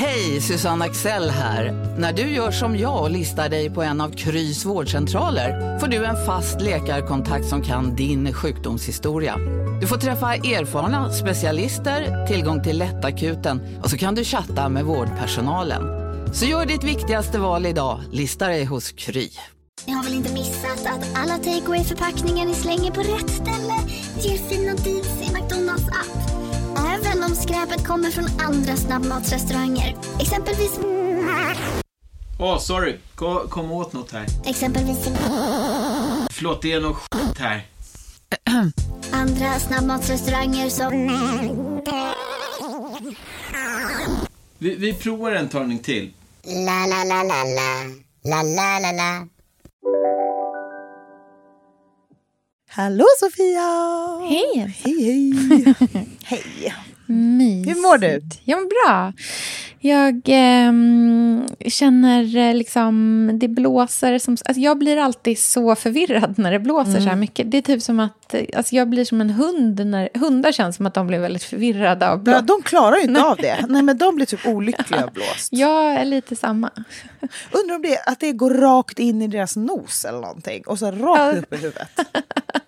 Hej, Susanne Axel här. När du gör som jag och listar dig på en av Krys vårdcentraler får du en fast läkarkontakt som kan din sjukdomshistoria. Du får träffa erfarna specialister, tillgång till lättakuten och så kan du chatta med vårdpersonalen. Så gör ditt viktigaste val idag, lista dig hos Kry. Ni har väl inte missat att alla takeaway förpackningar ni slänger på rätt ställe ger fina deals i McDonalds app. Även om skräpet kommer från andra snabbmatsrestauranger. Exempelvis... Åh, oh, sorry. Kom, kom åt något här. Exempelvis... Förlåt, det är något skit här. Andra snabbmatsrestauranger som... Vi, vi provar en talning till. La, la, la, la, la. La, la, la, la. Hallå Sofia! Hej! Hej, hej! hej! Mysigt. Hur mår du? Jag mår bra. Jag ehm, känner eh, liksom, det blåser som... Alltså jag blir alltid så förvirrad när det blåser mm. så här mycket. Det är typ som att, alltså jag blir som en hund. När, hundar känns som att de blir väldigt förvirrade av blås. Ja, de klarar ju inte av det. Nej, men de blir typ olyckliga av blåst. Jag är lite samma. Undrar om det är att det går rakt in i deras nos eller någonting. Och så rakt ja. upp i huvudet.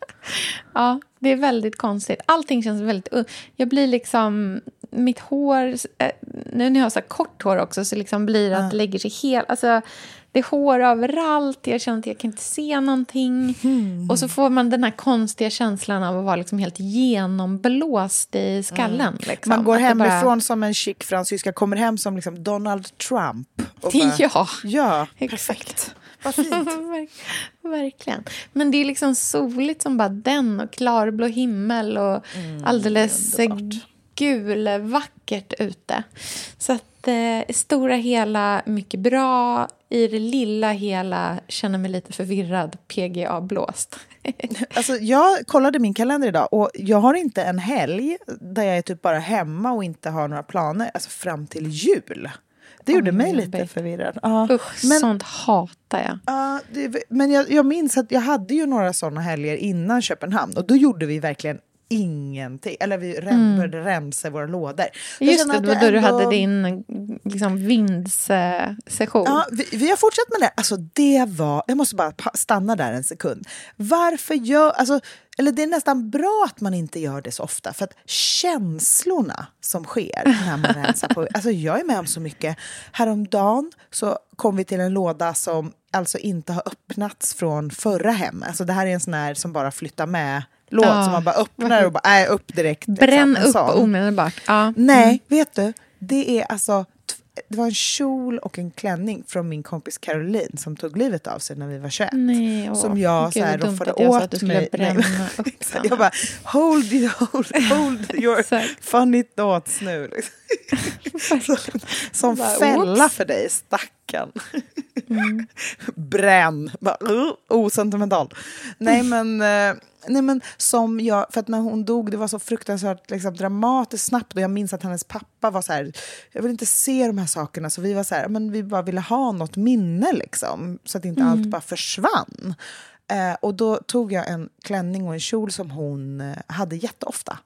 ja, det är väldigt konstigt. Allting känns väldigt... Jag blir liksom... Mitt hår... Eh, nu när jag har så kort hår också så liksom blir det att det lägger sig helt... Alltså, det är hår överallt, jag känner att jag kan inte se någonting. Mm. Och så får man den här konstiga känslan av att vara liksom helt genomblåst i skallen. Mm. Liksom. Man går hemifrån bara... som en chic fransyska, kommer hem som liksom Donald Trump. Bara, ja, ja, perfekt. Vad fint. Verkligen. Men det är liksom soligt som bara den och klarblå himmel och mm, alldeles gulvackert ute. Så att eh, stora hela mycket bra. I det lilla hela känner mig lite förvirrad, PGA-blåst. alltså, jag kollade min kalender idag och jag har inte en helg där jag är typ bara hemma och inte har några planer, alltså fram till jul. Det gjorde oh, mig lite baby. förvirrad. Ja. Usch, men, sånt hatar jag. Ja, det, men jag, jag minns att jag hade ju några såna helger innan Köpenhamn och då gjorde vi verkligen ingenting. Eller vi rem, mm. började rensa våra lådor. Just det, det var då ändå... du hade din liksom, vindsession. Ja, vi, vi, har fortsatt med det. Alltså det var, jag måste bara stanna där en sekund. Varför gör, alltså, eller det är nästan bra att man inte gör det så ofta. För att känslorna som sker när man rensar på, alltså jag är med om så mycket. Häromdagen så kom vi till en låda som alltså inte har öppnats från förra hem. Alltså det här är en sån här som bara flyttar med låt ja. som man bara öppnar och bara, nej, upp direkt. Liksom, Bränn liksom, upp omedelbart. Ja. Nej, mm. vet du? Det är alltså det var en kjol och en klänning från min kompis Caroline som tog livet av sig när vi var 21. Nej, som jag Gud, så här roffade åt mig. Jag bara, hold, it, hold, hold your funny thoughts nu. Liksom. som bara, fälla för dig, stackarn. Mm. Bränn, bara, osentimental. Nej men... Nej men som jag, för att när hon dog, det var så fruktansvärt liksom, dramatiskt snabbt och jag minns att hennes pappa var så här, jag vill inte se de här sakerna, så vi var så här, men vi bara ville ha något minne liksom, så att inte mm. allt bara försvann. Eh, och då tog jag en klänning och en kjol som hon eh, hade jätteofta.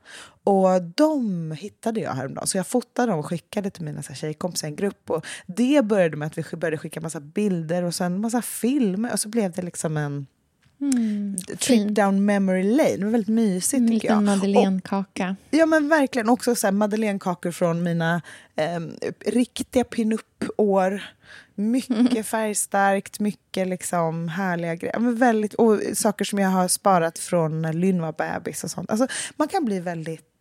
Och de hittade jag häromdagen. Så jag fotade dem och skickade till mina tjejkompisar i en grupp. Och det började med att vi började skicka massa bilder och sen massa filmer. Och så blev det liksom en Mm, trip fin. down memory lane. Det var väldigt mysigt. En tycker liten madeleinekaka. Ja, men verkligen. Också så här madeleinekakor från mina eh, riktiga pinup-år. Mycket färgstarkt, mycket liksom härliga grejer. Men väldigt, och saker som jag har sparat från när Lynn var bebis och sånt. Alltså, man kan bli väldigt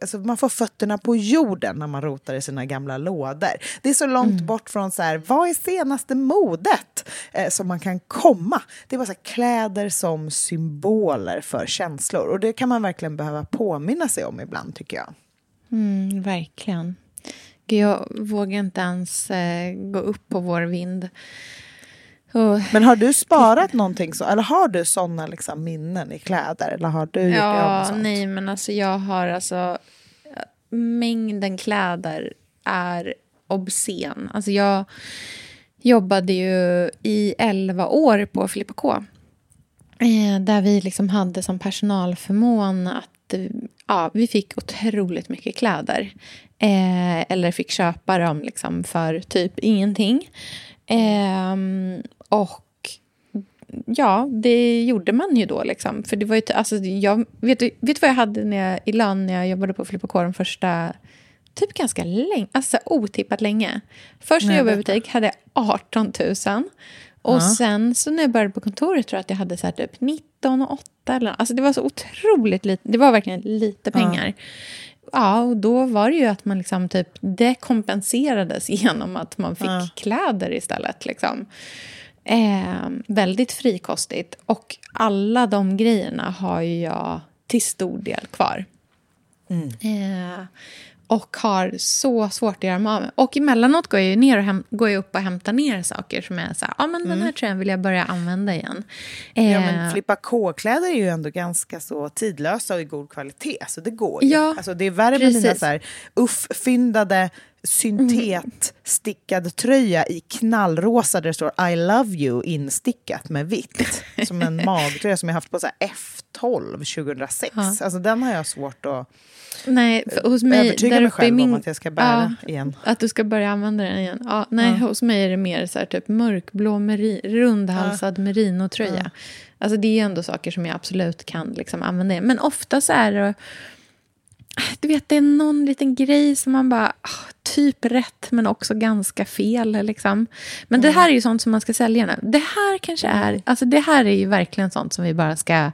Alltså man får fötterna på jorden när man rotar i sina gamla lådor. Det är så långt mm. bort från så här, vad är senaste modet eh, som man kan komma. Det är bara så här, kläder som symboler för känslor. Och det kan man verkligen behöva påminna sig om ibland, tycker jag. Mm, verkligen. Jag vågar inte ens eh, gå upp på vår vind. Oh. Men har du sparat någonting så, eller har du sådana liksom minnen i kläder? Eller har du gjort ja, nej men alltså jag har alltså mängden kläder är obscen. Alltså jag jobbade ju i elva år på Filippa K. Eh, där vi liksom hade som personalförmån att att ja, vi fick otroligt mycket kläder. Eh, eller fick köpa dem liksom för typ ingenting. Eh, och ja, det gjorde man ju då. Liksom. För det var ju, alltså, jag, vet, du, vet du vad jag hade när jag, i lön när jag jobbade på de första typ ganska länge, alltså otippat länge. Först när jag jobbade i butik hade jag 18 000. Och ja. sen så när jag började på kontoret tror jag att jag hade så typ 19 och 8 eller Alltså det var så otroligt lite, det var verkligen lite pengar. Ja. ja och då var det ju att man liksom typ, det kompenserades genom att man fick ja. kläder istället. Liksom. Eh, väldigt frikostigt. Och alla de grejerna har ju jag till stor del kvar. Mm. Eh, och har så svårt att göra mig av med. Och emellanåt går jag, ner och hem, går jag upp och hämtar ner saker som är så här, ja men mm. den här tröjan vill jag börja använda igen. Eh, ja men flippa K-kläder är ju ändå ganska så tidlösa och i god kvalitet, så det går ju. Ja, alltså det är värre med dina så här uff-fyndade syntetstickad tröja i knallrosa där det står I love you instickat med vitt. Som en magtröja som jag haft på så F12 2006. Ja. Alltså den har jag svårt att nej, hos mig, övertyga mig själv min, om att jag ska bära ja, igen. Att du ska börja använda den igen. Ja, nej, ja. hos mig är det mer så här, typ mörkblå meri, rundhalsad ja. merinotröja. Ja. Alltså det är ändå saker som jag absolut kan liksom använda. Men ofta så är det du vet, det är någon liten grej som man bara, oh, typ rätt men också ganska fel. Liksom. Men mm. det här är ju sånt som man ska sälja nu. Det här kanske är, mm. alltså det här är ju verkligen sånt som vi bara ska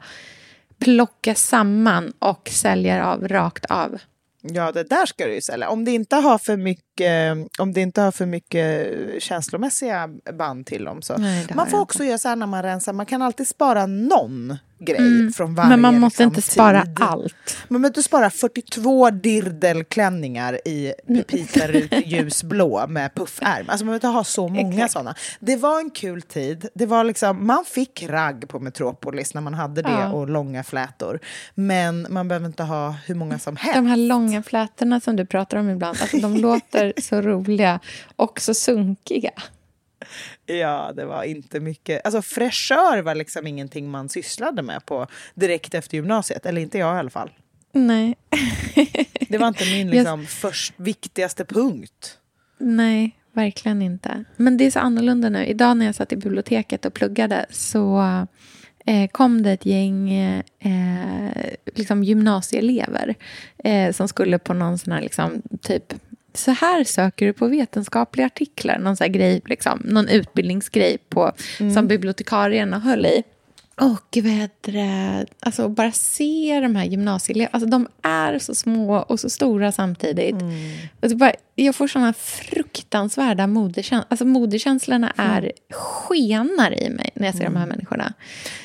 plocka samman och sälja av rakt av. Ja, det där ska du ju sälja. Om det inte har för mycket, om det inte har för mycket känslomässiga band till dem. Så. Nej, man får också inte. göra så här när man rensar, man kan alltid spara någon grej mm. från varje Men man måste liksom, inte spara tid. allt. Man behöver inte spara 42 dirdelklänningar i pepiterut ljusblå med puffärm. Alltså man behöver inte ha så många sådana. Det var en kul tid. Det var liksom, man fick ragg på Metropolis när man hade det ja. och långa flätor. Men man behöver inte ha hur många som helst. De här långa flätorna som du pratar om ibland, alltså de låter så roliga och så sunkiga. Ja, det var inte mycket. Alltså fräschör var liksom ingenting man sysslade med på direkt efter gymnasiet. Eller inte jag i alla fall. Nej. det var inte min liksom, jag... först viktigaste punkt. Nej, verkligen inte. Men det är så annorlunda nu. Idag när jag satt i biblioteket och pluggade så eh, kom det ett gäng eh, liksom gymnasieelever eh, som skulle på någon sån här liksom, typ så här söker du på vetenskapliga artiklar. Någon, så grej, liksom, någon utbildningsgrej på, mm. som bibliotekarierna höll i. Och vet det, alltså bara se de här gymnasieeleverna, alltså de är så små och så stora samtidigt. Mm. Alltså bara, jag får såna fruktansvärda moderkänslor. Alltså moderkänslorna mm. är mm. skenar i mig när jag ser mm. de här mm. människorna.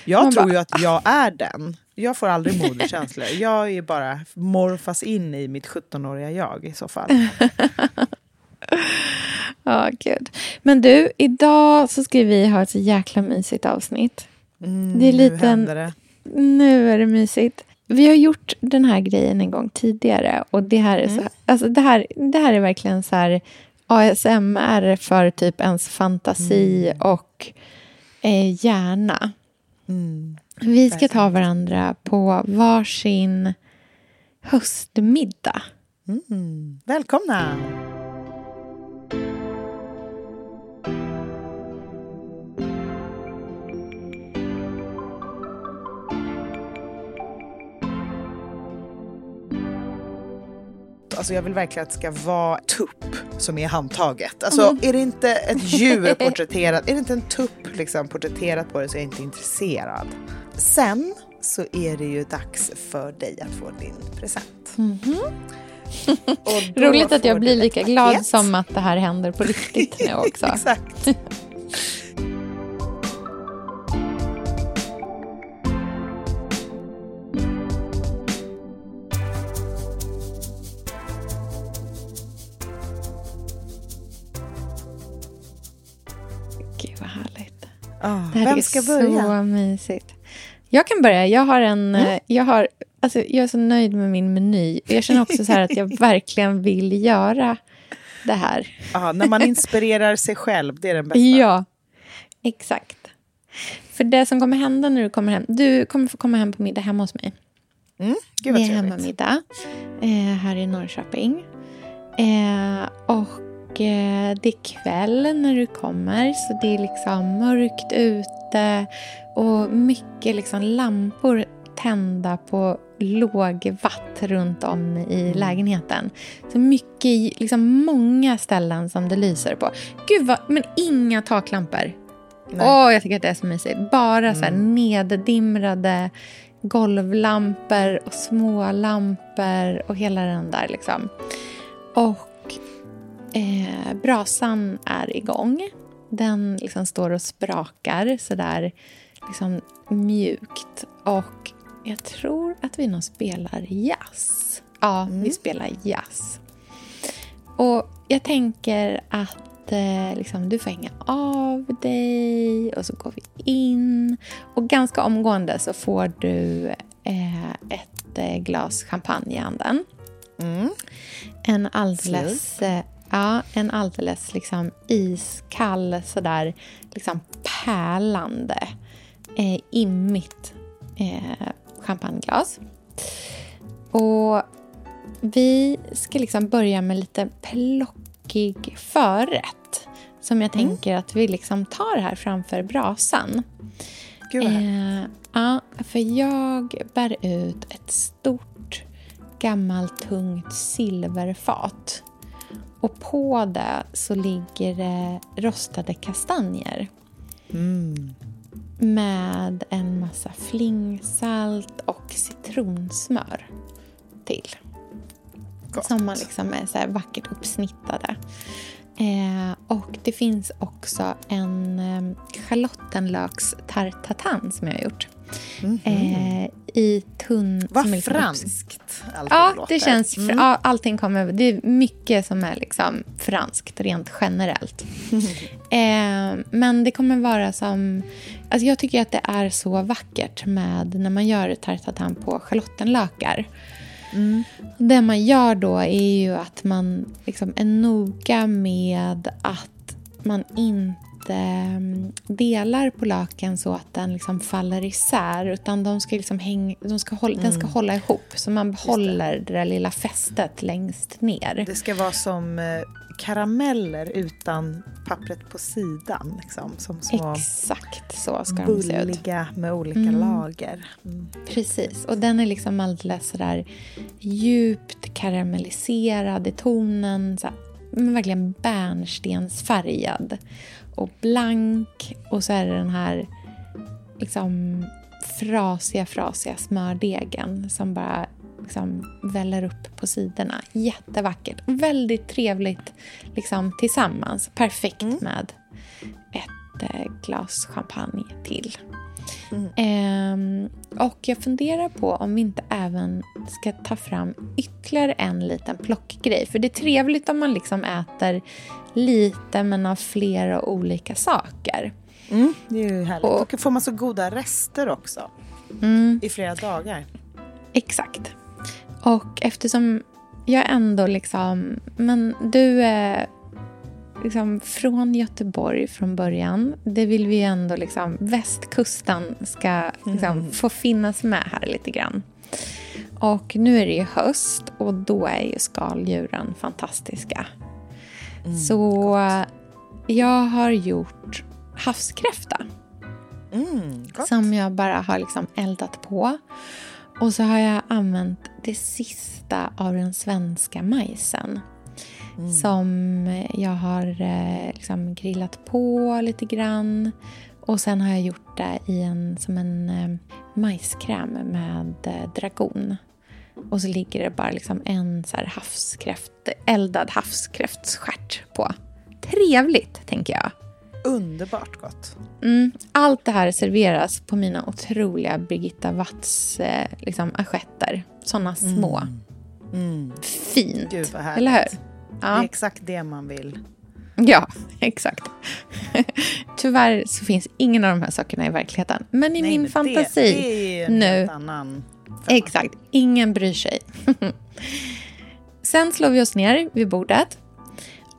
Jag Man tror bara, ju att jag är den. Jag får aldrig moderkänslor. Jag är bara morfas in i mitt 17-åriga jag i så fall. Ja, oh, gud. Men du, idag så ska vi ha ett så jäkla mysigt avsnitt. Mm, det är lite nu det. Nu är det mysigt. Vi har gjort den här grejen en gång tidigare och det här är, mm. så, alltså det här, det här är verkligen så här ASMR för typ ens fantasi mm. och eh, hjärna. Mm. Vi ska ta varandra på varsin höstmiddag. Mm. Välkomna! Alltså jag vill verkligen att det ska vara tupp som är handtaget. Alltså mm. är det inte ett djur porträtterat, är det inte en tupp liksom porträtterat på det så är jag inte intresserad. Sen så är det ju dags för dig att få din present. Mm -hmm. Roligt att jag blir lika glad som att det här händer på riktigt nu också. Exakt. Oh, det här vem ska börja? så mysigt. Jag kan börja. Jag, har en, mm. jag, har, alltså, jag är så nöjd med min meny. Jag känner också så här att jag verkligen vill göra det här. Aha, när man inspirerar sig själv, det är den bästa. Ja, exakt. För det som kommer hända när du kommer hem, du kommer få komma hem på middag hemma hos mig. Mm, gud vad det är hemmamiddag eh, här i Norrköping. Eh, och eh, det är kväll när du kommer, så det är liksom mörkt ute och mycket liksom lampor tända på låg watt runt om i mm. lägenheten. Så mycket, liksom många ställen som det lyser på. Gud vad, men inga taklampor. Åh, oh, jag tycker att det är så mysigt. Bara så här mm. neddimrade golvlampor och smålampor och hela den där liksom. Och eh, brasan är igång. Den liksom står och sprakar så där liksom mjukt. Och jag tror att vi nog spelar jazz. Ja, mm. vi spelar jazz. Och jag tänker att eh, liksom, du får hänga av dig och så går vi in. Och ganska omgående så får du eh, ett eh, glas champagne i handen. Mm. En alldeles, eh, ja, en alldeles liksom, iskall, sådär liksom pärlande, eh, immigt eh, champagneglas. Och vi ska liksom börja med lite plockig förrätt som jag mm. tänker att vi liksom tar här framför brasan. Gud eh, Ja, för jag bär ut ett stort gammalt tungt silverfat. Och på det så ligger det rostade kastanjer. Mm med en massa flingsalt och citronsmör till. Gott. Som man liksom är så vackert uppsnittade. Eh, och det finns också en eh, schalottenlöks tartatan som jag har gjort. Mm -hmm. eh, I tunn... Vad liksom franskt Ja, låter. det känns... Mm. Ja, allting kommer... Det är mycket som är liksom franskt rent generellt. eh, men det kommer vara som... Alltså jag tycker att det är så vackert med när man gör tartatan på schalottenlökar. Mm. Det man gör då är ju att man liksom är noga med att man inte delar på löken så att den liksom faller isär. Utan de ska liksom häng, de ska hålla, mm. den ska mm. hålla ihop. Så man behåller det. det där lilla fästet längst ner. Det ska vara som eh, karameller utan pappret på sidan. Liksom, som små Exakt så ska de se ut. Bulliga med olika mm. lager. Mm. Precis, och den är liksom alldeles sådär djupt karamelliserad i tonen. Så här, verkligen bärnstensfärgad och blank. Och så är det den här liksom frasiga, frasiga smördegen som bara liksom väller upp på sidorna. Jättevackert. Väldigt trevligt liksom, tillsammans. Perfekt mm. med ett eh, glas champagne till. Mm. Eh, och jag funderar på om vi inte även ska ta fram ytterligare en liten plockgrej. För det är trevligt om man liksom äter lite men av flera olika saker. Mm, det är ju härligt. Och, Då får man så goda rester också. Mm. I flera dagar. Exakt. Och eftersom jag ändå liksom... Men du är liksom från Göteborg från början. Det vill vi ändå liksom... Västkusten ska liksom mm. få finnas med här lite grann. Och nu är det ju höst och då är ju skaldjuren fantastiska. Mm, Så gott. jag har gjort havskräfta. Mm, som jag bara har liksom eldat på. Och så har jag använt det sista av den svenska majsen. Mm. Som jag har eh, liksom grillat på lite grann. Och sen har jag gjort det i en, som en eh, majskräm med eh, dragon. Och så ligger det bara liksom en så här havskräft, eldad havskräftsstjärt på. Trevligt, tänker jag. Underbart gott. Mm, allt det här serveras på mina otroliga Birgitta Watts eh, liksom, assietter. Såna små. Mm. Mm. Fint, Gud, eller hur? Det är exakt det man vill. Ja, exakt. Tyvärr så finns ingen av de här sakerna i verkligheten. Men i Nej, min men fantasi det, det är nu... Annan exakt, ingen bryr sig. Sen slår vi oss ner vid bordet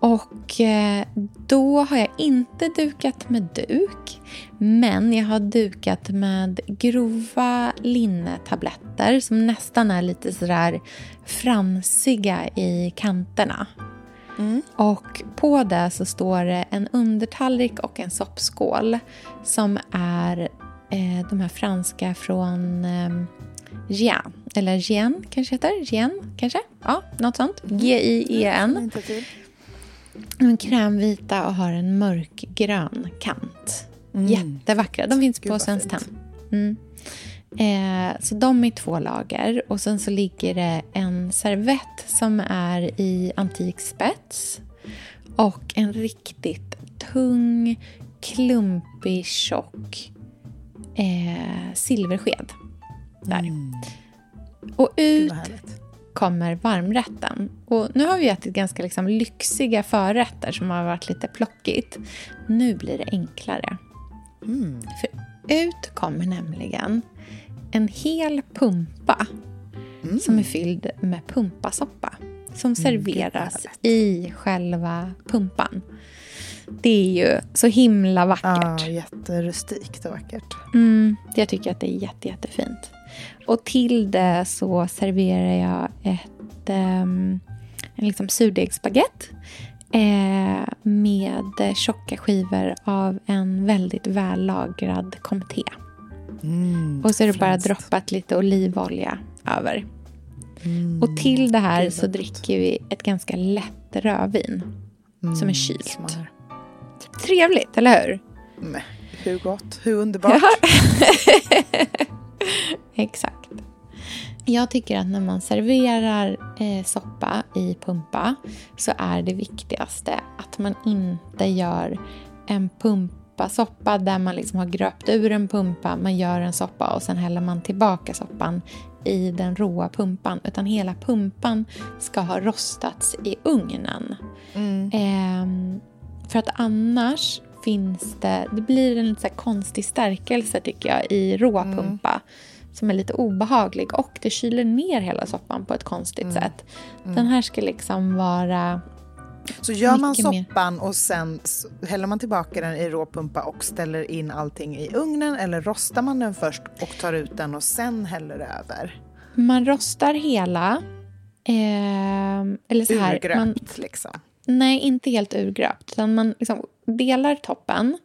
Och eh, då har jag inte dukat med duk. Men jag har dukat med grova linnetabletter som nästan är lite sådär fransiga i kanterna. Mm. Och på det så står det en undertallrik och en soppskål som är eh, de här franska från eh, Gian. Eller Gien kanske heter? Gien kanske? Ja, något sånt. G-I-E-N. De är krämvita och har en mörkgrön kant. Mm. Jättevackra. De finns Gud, på Svenskt Tenn. Mm. Eh, så de är två lager. Och sen så ligger det en servett som är i antik spets. Och en riktigt tung, klumpig, tjock eh, silversked. Där. Mm. Och ut kommer varmrätten. Och nu har vi ätit ganska liksom lyxiga förrätter som har varit lite plockigt. Nu blir det enklare. Mm. För ut kommer nämligen en hel pumpa mm. som är fylld med pumpasoppa som mm, serveras i själva pumpan. Det är ju så himla vackert. Ja, jätterustikt och vackert. Mm, jag tycker att det är jätte, jättefint. Och till det så serverar jag ett, um, en liksom surdegsbaguette eh, med tjocka skivor av en väldigt vällagrad comté. Mm, och så är det bara droppat lite olivolja över. Mm, och till det här så dricker vi ett ganska lätt rödvin mm, som är kylt. Smar. Trevligt, eller hur? Nej, hur gott, hur underbart. Exakt. Jag tycker att när man serverar eh, soppa i pumpa så är det viktigaste att man inte gör en pumpasoppa där man liksom har gröpt ur en pumpa, man gör en soppa och sen häller man tillbaka soppan i den råa pumpan. Utan hela pumpan ska ha rostats i ugnen. Mm. Eh, för att annars finns det... Det blir en lite så konstig stärkelse tycker jag i rå mm. som är lite obehaglig och det kyler ner hela soppan på ett konstigt mm. sätt. Mm. Den här ska liksom vara... Så gör man soppan mer... och sen häller man tillbaka den i råpumpa och ställer in allting i ugnen eller rostar man den först och tar ut den och sen häller över? Man rostar hela. Eh, eller så här, Urgröpt man, liksom? Nej, inte helt urgröpt. Utan man liksom delar toppen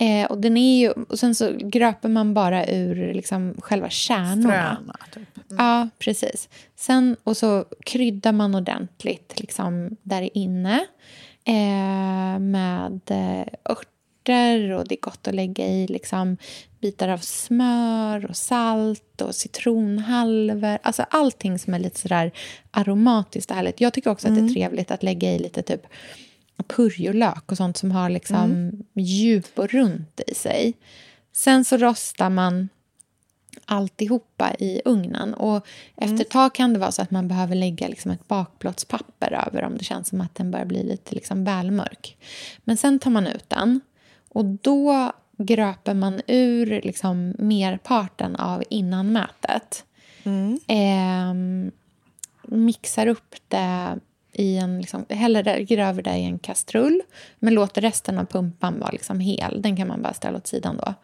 Eh, och, den är ju, och sen så gröper man bara ur liksom själva kärnorna. Fröna, typ. Mm. Ja, precis. Sen, och så kryddar man ordentligt liksom, där inne eh, med eh, örter och det är gott att lägga i liksom, bitar av smör och salt och citronhalvor. Alltså allting som är lite sådär aromatiskt härligt. Jag tycker också mm. att det är mm. trevligt att lägga i lite typ purjolök och sånt som har liksom mm. djup och runt i sig. Sen så rostar man alltihopa i ugnen. Och efter mm. ett tag kan det vara så att man behöver lägga liksom ett bakplåtspapper över om det känns som att den börjar bli lite liksom välmörk. Men sen tar man ut den och då gröper man ur liksom merparten av innanmätet. Mm. Eh, mixar upp det i en, liksom, häller det, över det i en kastrull men låter resten av pumpan vara liksom hel. Den kan man bara ställa åt sidan då.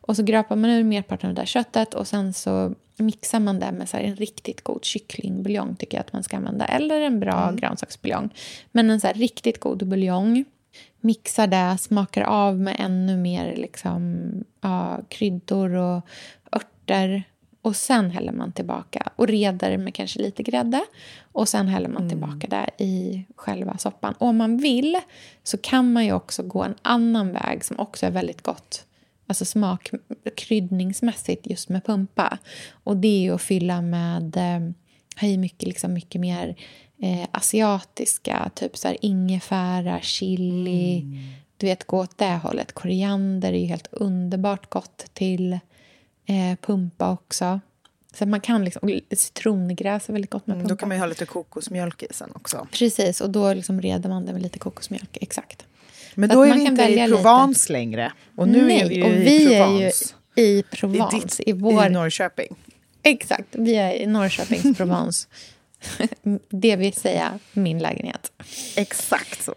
Och så gröpar man ur merparten av det där köttet och sen så mixar man det med så en riktigt god kycklingbuljong tycker jag att man ska använda. Eller en bra mm. grönsaksbuljong. Men en så riktigt god buljong. Mixar det, smakar av med ännu mer liksom, ja, kryddor och örter och sen häller man tillbaka och reder med kanske lite grädde. Och sen häller man mm. tillbaka det i själva soppan. Och om man vill så kan man ju också gå en annan väg som också är väldigt gott. Alltså smak, kryddningsmässigt just med pumpa. Och det är att fylla med, eh, ha i mycket, liksom mycket mer eh, asiatiska, typ så här ingefära, chili. Mm. Du vet, gå åt det hållet. Koriander är ju helt underbart gott till eh, pumpa också. Så man kan liksom, citrongräs är väldigt gott med pumpa. Mm, då kan man ju ha lite kokosmjölk i sen också. Precis, och då liksom reder man det med lite kokosmjölk. Exakt. Men då är vi inte i Provence lite. längre. Och nu Nej, är vi ju och i vi Provence. är ju i Provence. I, ditt, i, vår... I Norrköping. Exakt, vi är i Norrköpings Provence. det vill säga min lägenhet. Exakt så.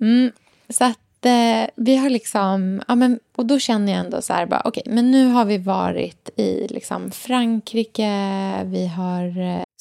Mm, så att eh, vi har liksom... Ja, men, och då känner jag ändå så här, bara, okay, men nu har vi varit i liksom, Frankrike, vi har...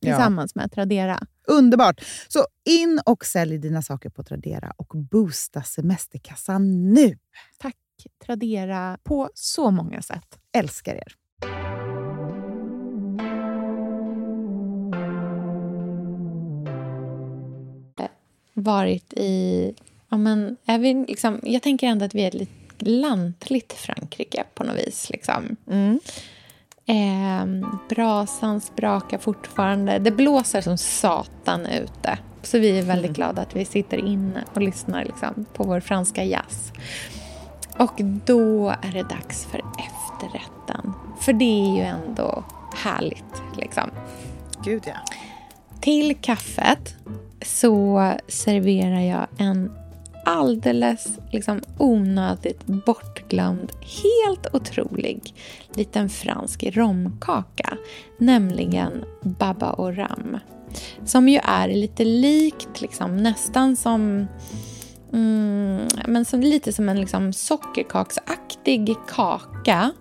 tillsammans ja. med Tradera. Underbart! Så in och sälj dina saker på Tradera och boosta semesterkassan nu. Tack Tradera på så många sätt. Älskar er. Varit i... Ja, men, är vi liksom, jag tänker ändå att vi är ett lite lantligt Frankrike på något vis. Liksom. Mm. Eh, brasan sprakar fortfarande. Det blåser som satan ute. Så vi är väldigt mm. glada att vi sitter inne och lyssnar liksom, på vår franska jazz. Och då är det dags för efterrätten. För det är ju ändå härligt. Liksom. Gud, ja. Till kaffet så serverar jag en alldeles liksom, onödigt bortglömd, helt otrolig liten fransk romkaka. Nämligen baba och ram. Som ju är lite likt, liksom, nästan som Mm, men som, lite som en liksom sockerkaksaktig kaka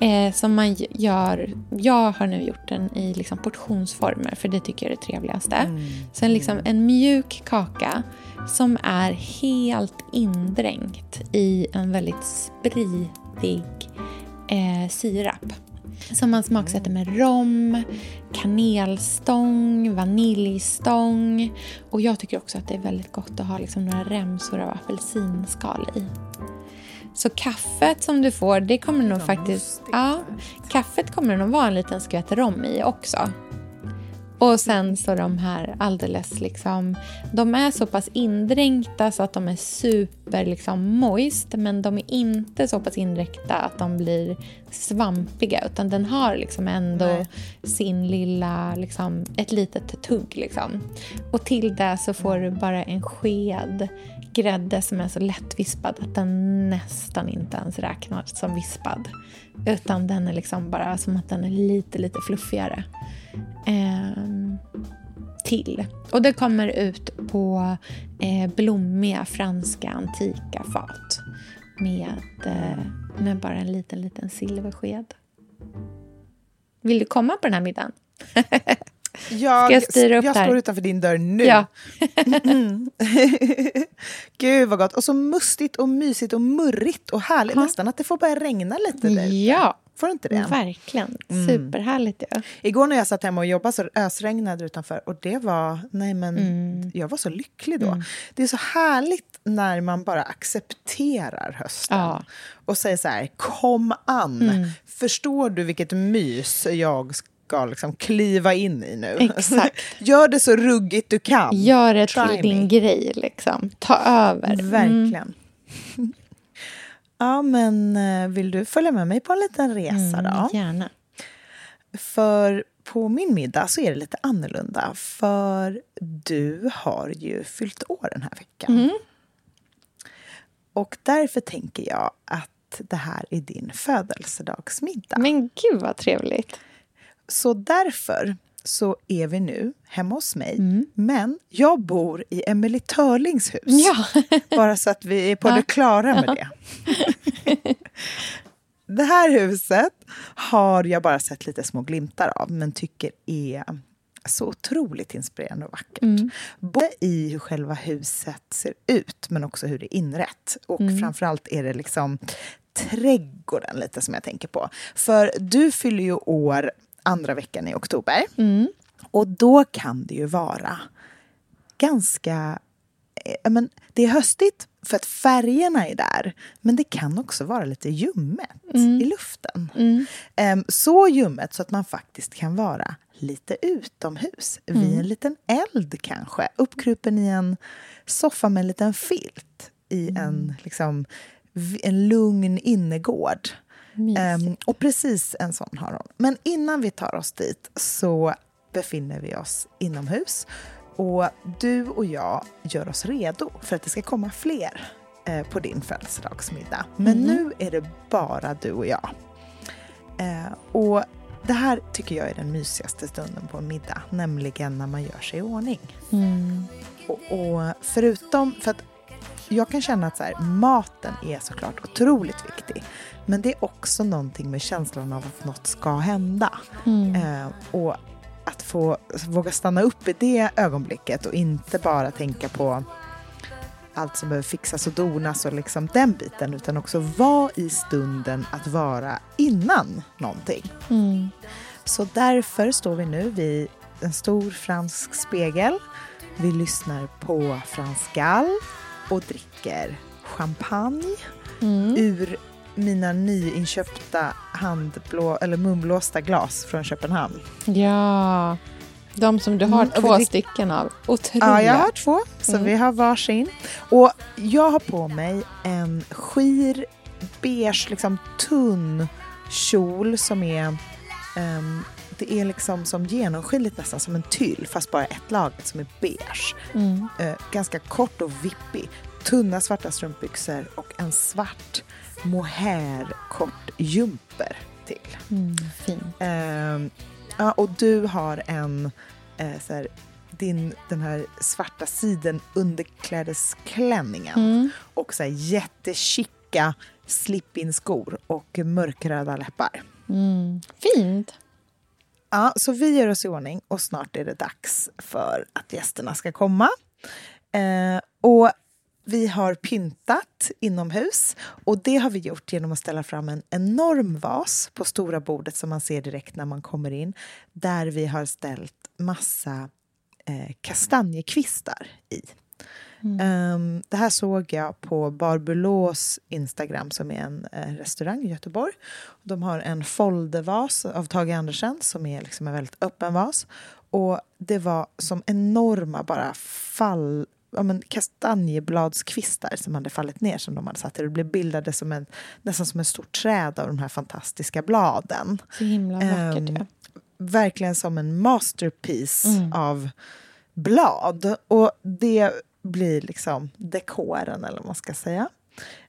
eh, som man gör... Jag har nu gjort den i liksom portionsformer, för det tycker jag är det trevligaste. Mm. Sen liksom en mjuk kaka som är helt indränkt i en väldigt spritig eh, sirap. Som man smaksätter med rom, kanelstång, vaniljstång. Och jag tycker också att det är väldigt gott att ha liksom några remsor av apelsinskal i. Så kaffet som du får, det kommer nog faktiskt... Ja, kaffet kommer nog vara en liten skvätt rom i också. Och sen så de här alldeles liksom... De är så pass indränkta så att de är super liksom moist men de är inte så pass indränkta att de blir svampiga utan den har liksom ändå Nej. sin lilla... Liksom, ett litet tugg. Liksom. Och till det så får du bara en sked grädde som är så lättvispad att den nästan inte ens räknas som vispad. Utan den är liksom bara som att den är lite, lite fluffigare till. Och det kommer ut på eh, blommiga franska antika fat med, eh, med bara en liten, liten silversked. Vill du komma på den här middagen? Jag, jag styra upp jag står utanför din dörr nu. Ja. mm. Gud vad gott. Och så mustigt och mysigt och murrigt och härligt. Ha. Nästan att det får börja regna lite. Där. Ja. Får du inte det? Verkligen. Mm. Superhärligt. Ja. Igår när jag satt hemma och jobbade så ösregnade det utanför. Och det var... Nej men, mm. jag var så lycklig då. Mm. Det är så härligt när man bara accepterar hösten. Ja. Och säger så här, kom an. Mm. Förstår du vilket mys jag ska liksom kliva in i nu. Exakt. Gör det så ruggigt du kan. Gör det Try till me. din grej. Liksom. Ta över. Mm. Verkligen. Ja, men eh, vill du följa med mig på en liten resa mm, då? Gärna. För på min middag så är det lite annorlunda. För du har ju fyllt år den här veckan. Mm. Och därför tänker jag att det här är din födelsedagsmiddag. Men gud vad trevligt. Så därför så är vi nu hemma hos mig. Mm. Men jag bor i Emelie Törlings hus. Ja. bara så att vi är på det klara med det. det här huset har jag bara sett lite små glimtar av men tycker är så otroligt inspirerande och vackert. Mm. Både i hur själva huset ser ut, men också hur det är inrett. Och mm. framförallt är det liksom trädgården lite som jag tänker på. För du fyller ju år andra veckan i oktober. Mm. Och då kan det ju vara ganska... Eh, men det är höstigt för att färgerna är där. Men det kan också vara lite ljummet mm. i luften. Mm. Um, så ljummet så att man faktiskt kan vara lite utomhus. Mm. Vid en liten eld kanske. Uppkrupen i en soffa med en liten filt. I mm. en, liksom, en lugn innergård. Um, och precis en sån har hon. Men innan vi tar oss dit så befinner vi oss inomhus. Och du och jag gör oss redo för att det ska komma fler eh, på din födelsedagsmiddag. Men mm. nu är det bara du och jag. Eh, och det här tycker jag är den mysigaste stunden på en middag, nämligen när man gör sig i ordning. Mm. Och, och, förutom, för att jag kan känna att så här, maten är såklart otroligt viktig. Men det är också någonting med känslan av att något ska hända. Mm. Eh, och att få våga stanna upp i det ögonblicket och inte bara tänka på allt som behöver fixas och donas och liksom den biten utan också vara i stunden att vara innan någonting. Mm. Så därför står vi nu vid en stor fransk spegel. Vi lyssnar på Frans Gall och dricker champagne mm. ur mina nyinköpta handblå, eller munblåsta glas från Köpenhamn. Ja, de som du har mm, två stycken av. Otroliga. Ja, jag har två, så mm. vi har varsin. Och jag har på mig en skir, beige, liksom tunn kjol som är um, det är liksom som genomskinligt nästan som en tyll fast bara ett lager som är beige. Mm. Uh, ganska kort och vippig. Tunna svarta strumpbyxor och en svart mohair kort jumper till. Mm, fin. Uh, ja, och du har en uh, så här, din, den här svarta siden underklädesklänningen mm. och så här jättechica slip-in skor och mörkröda läppar. Mm. Fint! Ja, så vi gör oss i ordning och snart är det dags för att gästerna ska komma. Eh, och vi har pyntat inomhus och det har vi gjort genom att ställa fram en enorm vas på stora bordet som man ser direkt när man kommer in där vi har ställt massa eh, kastanjekvistar i. Mm. Um, det här såg jag på Barbulås Instagram som är en uh, restaurang i Göteborg. De har en foldervas av Tage Andersen som är liksom en väldigt öppen vas. Och det var som enorma bara fall ja, men kastanjebladskvistar som hade fallit ner som de hade satt Det blev bildade som en, nästan som ett stort träd av de här fantastiska bladen. Så himla vackert. Um, ja. Verkligen som en masterpiece mm. av blad. Och det blir liksom dekoren, eller vad man ska säga.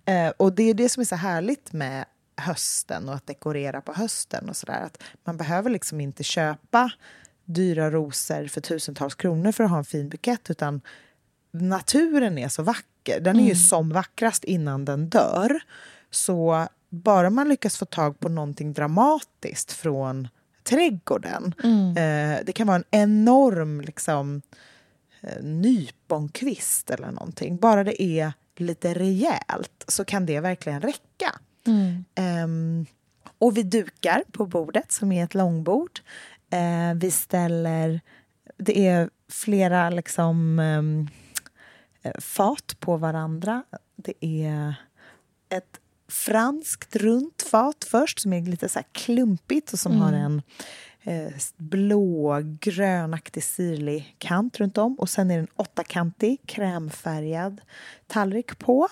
Eh, och det är det som är så härligt med hösten och att dekorera på hösten och sådär. Att man behöver liksom inte köpa dyra rosor för tusentals kronor för att ha en fin bukett utan naturen är så vacker. Den är mm. ju som vackrast innan den dör. Så bara man lyckas få tag på någonting dramatiskt från trädgården. Mm. Eh, det kan vara en enorm liksom, nyponkvist eller någonting. Bara det är lite rejält så kan det verkligen räcka. Mm. Um, och vi dukar på bordet som är ett långbord. Uh, vi ställer... Det är flera liksom, um, fat på varandra. Det är ett franskt runt fat först som är lite så klumpigt och som mm. har en eh, blå, grönaktig, sirlig kant runt om. Och sen är det en åttakantig, krämfärgad tallrik på.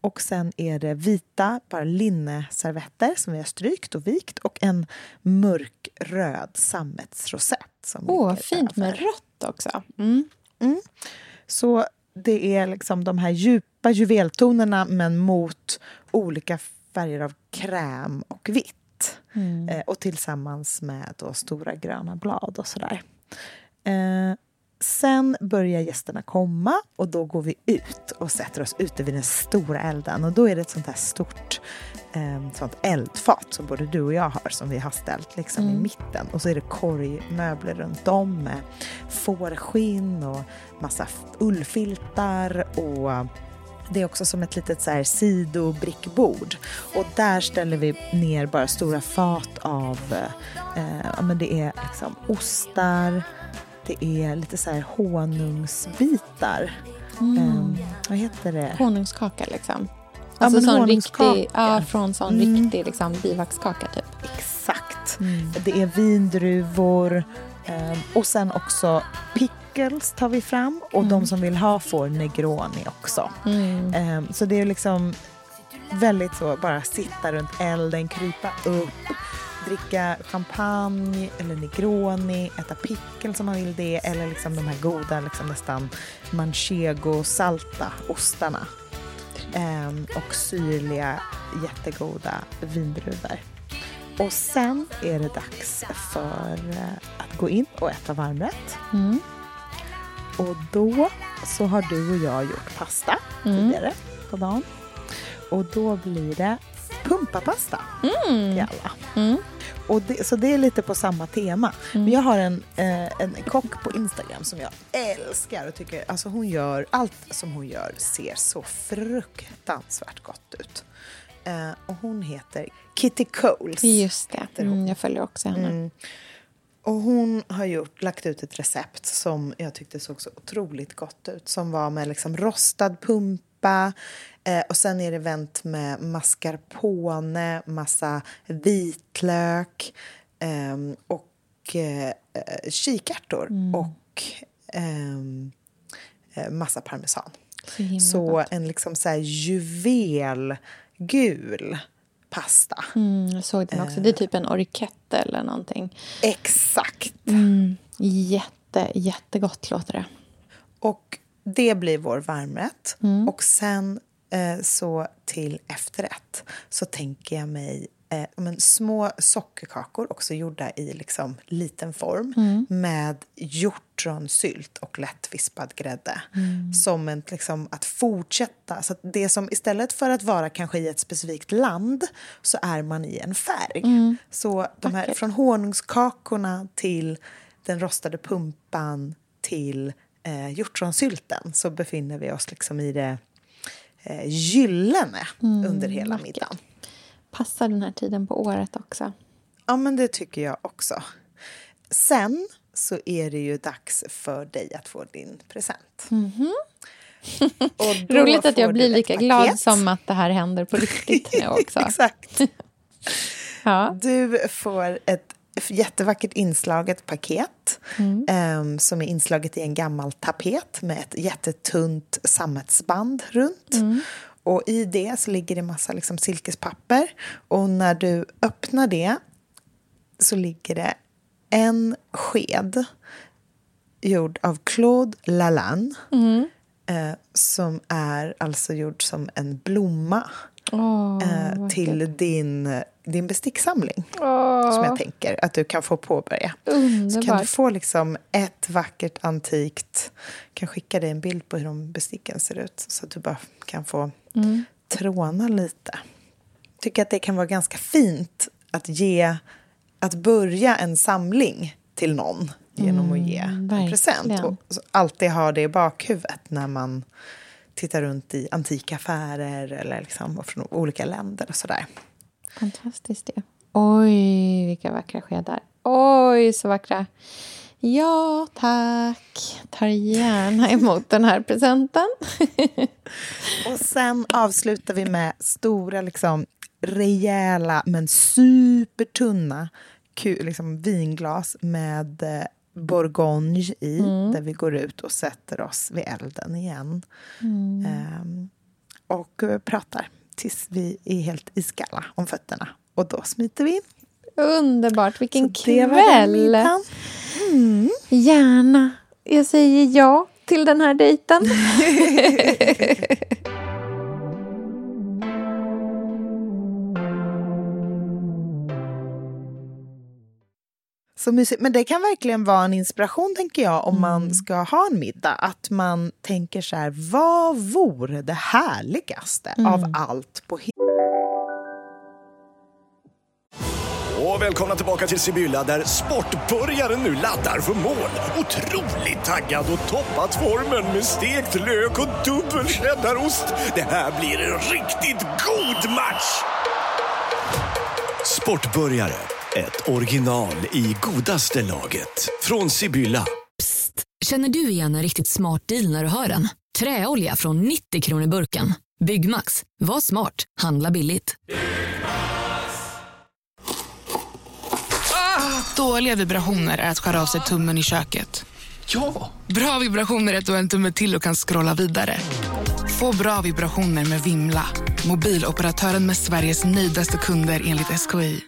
och sen är det vita, bara linneservetter som vi har strykt och vikt och en mörkröd sammetsrosett. Åh, oh, fint med rött också. Mm. Mm. Så det är liksom de här djupa juveltonerna men mot olika färger av kräm och vitt. Mm. Eh, och tillsammans med då stora gröna blad och sådär. Eh, Sen börjar gästerna komma och då går vi ut och sätter oss ute vid den stora elden. Och då är det ett sånt här stort eh, sånt eldfat som både du och jag har som vi har ställt liksom mm. i mitten. Och så är det korgmöbler runt om med fårskinn och massa ullfiltar och det är också som ett litet så här sidobrickbord. Och där ställer vi ner bara stora fat av, eh, men det är liksom ostar, det är lite så här honungsbitar. Mm. Um, vad heter det? Honungskaka liksom. Alltså ja, sån riktig, ja, från sån mm. riktig liksom, bivaxkaka typ. Exakt. Mm. Det är vindruvor um, och sen också pickles tar vi fram och de mm. som vill ha får negroni också. Um, så det är liksom väldigt så, bara sitta runt elden, krypa upp dricka champagne eller negroni, äta pickles om man vill det eller liksom de här goda, liksom nästan manchego-salta ostarna. Ehm, och syrliga, jättegoda vindruvor. Och sen är det dags för eh, att gå in och äta varmrätt. Mm. Och då så har du och jag gjort pasta mm. tidigare på dagen. Och då blir det pumpapasta mm. till alla. Mm. Och det, så det är lite på samma tema. Mm. Men jag har en, eh, en kock på Instagram som jag älskar och tycker, alltså hon gör, allt som hon gör ser så fruktansvärt gott ut. Eh, och hon heter Kitty Coles. Just det, mm, jag följer också henne. Och hon har gjort, lagt ut ett recept som jag tyckte såg så otroligt gott ut. Som var med liksom rostad pumpa, Eh, och sen är det vänt med mascarpone, massa vitlök eh, och eh, kikärtor mm. och ehm, eh, massa parmesan. Så, så en liksom så här juvelgul pasta. Mm, jag såg den också. Det är typ en orkette eller någonting. Exakt. Mm, jätte, jättegott låter det. Och det blir vår varmrätt. Mm. Och sen Eh, så till efterrätt så tänker jag mig eh, men, små sockerkakor, också gjorda i liksom, liten form mm. med hjortronsylt och lättvispad grädde. Mm. Som en, liksom, att fortsätta. Så att det som istället för att vara kanske i ett specifikt land så är man i en färg. Mm. Så de här, från honungskakorna till den rostade pumpan till eh, hjortronsylten så befinner vi oss liksom i det eh, gyllene mm, under hela vackert. middagen. Passar den här tiden på året också. Ja, men det tycker jag också. Sen så är det ju dags för dig att få din present. Mm -hmm. Roligt att jag blir lika glad som att det här händer på riktigt nu också. Exakt. ja. Du får ett jättevackert inslaget paket mm. um, som är inslaget i en gammal tapet med ett jättetunt sammetsband runt. Mm. Och i det så ligger det massa liksom silkespapper. Och när du öppnar det så ligger det en sked gjord av Claude Lalanne. Mm. Eh, som är alltså gjord som en blomma oh, eh, till din, din besticksamling. Oh. Som jag tänker att du kan få påbörja. Underbart. Så kan du få liksom ett vackert antikt... Jag kan skicka dig en bild på hur de besticken ser ut så att du bara kan få mm. tråna lite. Jag tycker att det kan vara ganska fint att ge... Att börja en samling till någon genom att ge mm, en present. Och alltid ha det i bakhuvudet när man tittar runt i antika affärer eller liksom från olika länder och sådär. Fantastiskt det. Oj, vilka vackra skedar. Oj, så vackra. Ja, tack. Tar gärna emot den här presenten. och sen avslutar vi med stora, liksom, rejäla men supertunna liksom, vinglas med eh, bourgogne i, mm. där vi går ut och sätter oss vid elden igen. Mm. Um, och pratar tills vi är helt iskalla om fötterna. Och då smiter vi in. Underbart. Vilken Så kväll! Mm. Gärna. Jag säger ja till den här dejten. Så mysigt. Men det kan verkligen vara en inspiration, tänker jag, om mm. man ska ha en middag. Att man tänker så här, vad vore det härligaste mm. av allt på hela och välkomna tillbaka till Sibylla där sportbörjaren nu laddar för mål. Otroligt taggad och toppat formen med stekt lök och dubbel cheddarost. Det här blir en riktigt god match! Sportbörjare, ett original i godaste laget. Från Sibylla. Psst, känner du igen en riktigt smart deal när du hör den? Träolja från 90 kronor burken. Byggmax, var smart, handla billigt. Dåliga vibrationer är att skära av sig tummen i köket. Ja! Bra vibrationer är att du har en tumme till och kan scrolla vidare. Få bra vibrationer med Vimla. Mobiloperatören med Sveriges nöjdaste kunder enligt SKI.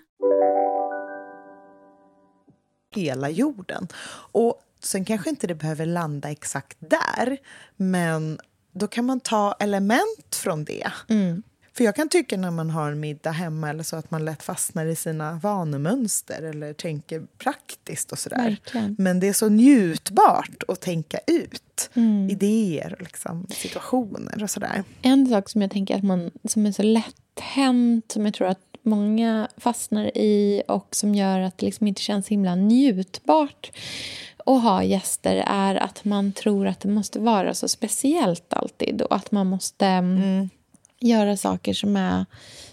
Hela jorden. Och sen kanske inte det behöver landa exakt där, men då kan man ta element från det. Mm. För jag kan tycka när man har en middag hemma eller så att man lätt fastnar i sina vanemönster eller tänker praktiskt och sådär. Men det är så njutbart att tänka ut mm. idéer och liksom, situationer och sådär. En sak som jag tänker att man, som är så lätt hänt, som jag tror att många fastnar i och som gör att det liksom inte känns himla njutbart att ha gäster är att man tror att det måste vara så speciellt alltid och att man måste mm göra saker som är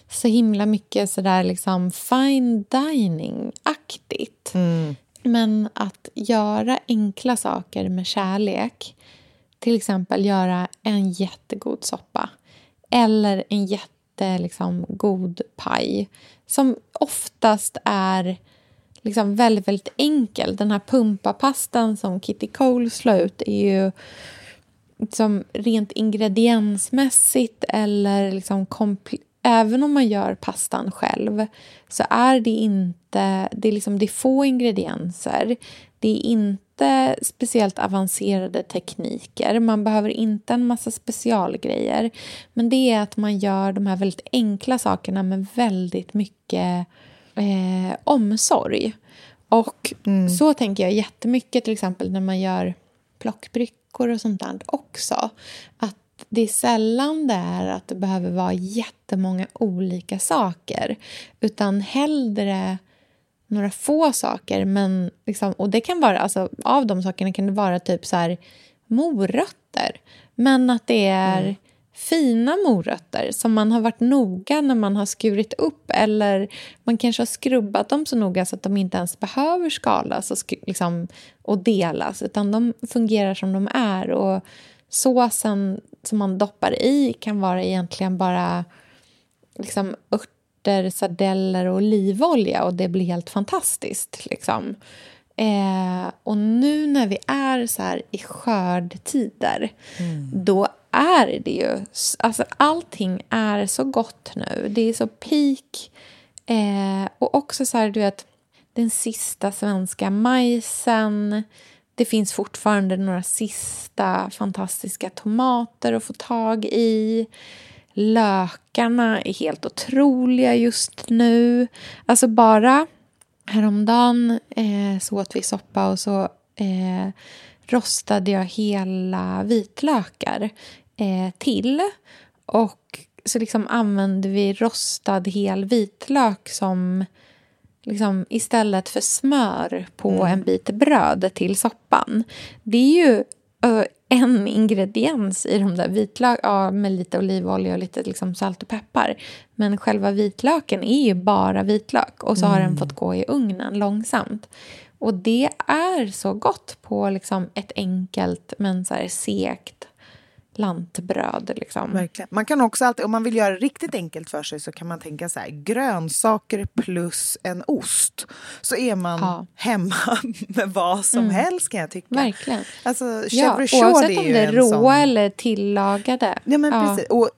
så himla mycket sådär liksom fine dining-aktigt. Mm. Men att göra enkla saker med kärlek, till exempel göra en jättegod soppa eller en jättegod liksom, paj som oftast är liksom väldigt, väldigt enkel. Den här pumpapastan som Kitty Cole slår ut är ju liksom rent ingrediensmässigt eller liksom även om man gör pastan själv så är det inte... Det är, liksom, det är få ingredienser. Det är inte speciellt avancerade tekniker. Man behöver inte en massa specialgrejer. Men det är att man gör de här väldigt enkla sakerna med väldigt mycket eh, omsorg. Och mm. så tänker jag jättemycket till exempel när man gör plockbryck veckor och sånt där också. Att det är sällan det är att det behöver vara jättemånga olika saker utan hellre några få saker. Men liksom, och det kan vara, alltså, av de sakerna kan det vara typ så här, morötter. Men att det är mm. fina morötter som man har varit noga när man har skurit upp eller man kanske har skrubbat dem så noga så att de inte ens behöver skalas och, liksom, och delas utan de fungerar som de är. Och såsen som man doppar i kan vara egentligen bara liksom, örter, sardeller och olivolja och det blir helt fantastiskt. Liksom. Eh, och nu när vi är så här i skördtider mm. då är det ju... Alltså allting är så gott nu. Det är så peak. Eh, och också så här, du vet, den sista svenska majsen. Det finns fortfarande några sista fantastiska tomater att få tag i. Lökarna är helt otroliga just nu. Alltså bara häromdagen eh, så åt vi soppa och så eh, rostade jag hela vitlökar eh, till. Och så liksom använde vi rostad hel vitlök som liksom, istället för smör på mm. en bit bröd till soppan. Det är ju uh, en ingrediens i de där vitlök, ja, med lite olivolja och lite liksom, salt och peppar. Men själva vitlöken är ju bara vitlök och så mm. har den mm. fått gå i ugnen långsamt. Och det är så gott på liksom, ett enkelt men så här segt lantbröd. Liksom. Verkligen. Man kan också alltid, om man vill göra det riktigt enkelt för sig så kan man tänka så här, grönsaker plus en ost. Så är man ja. hemma med vad som mm. helst kan jag tycka. Verkligen. Alltså, ja, oavsett om det är råa sån... eller tillagade. Ja, men ja. precis. Och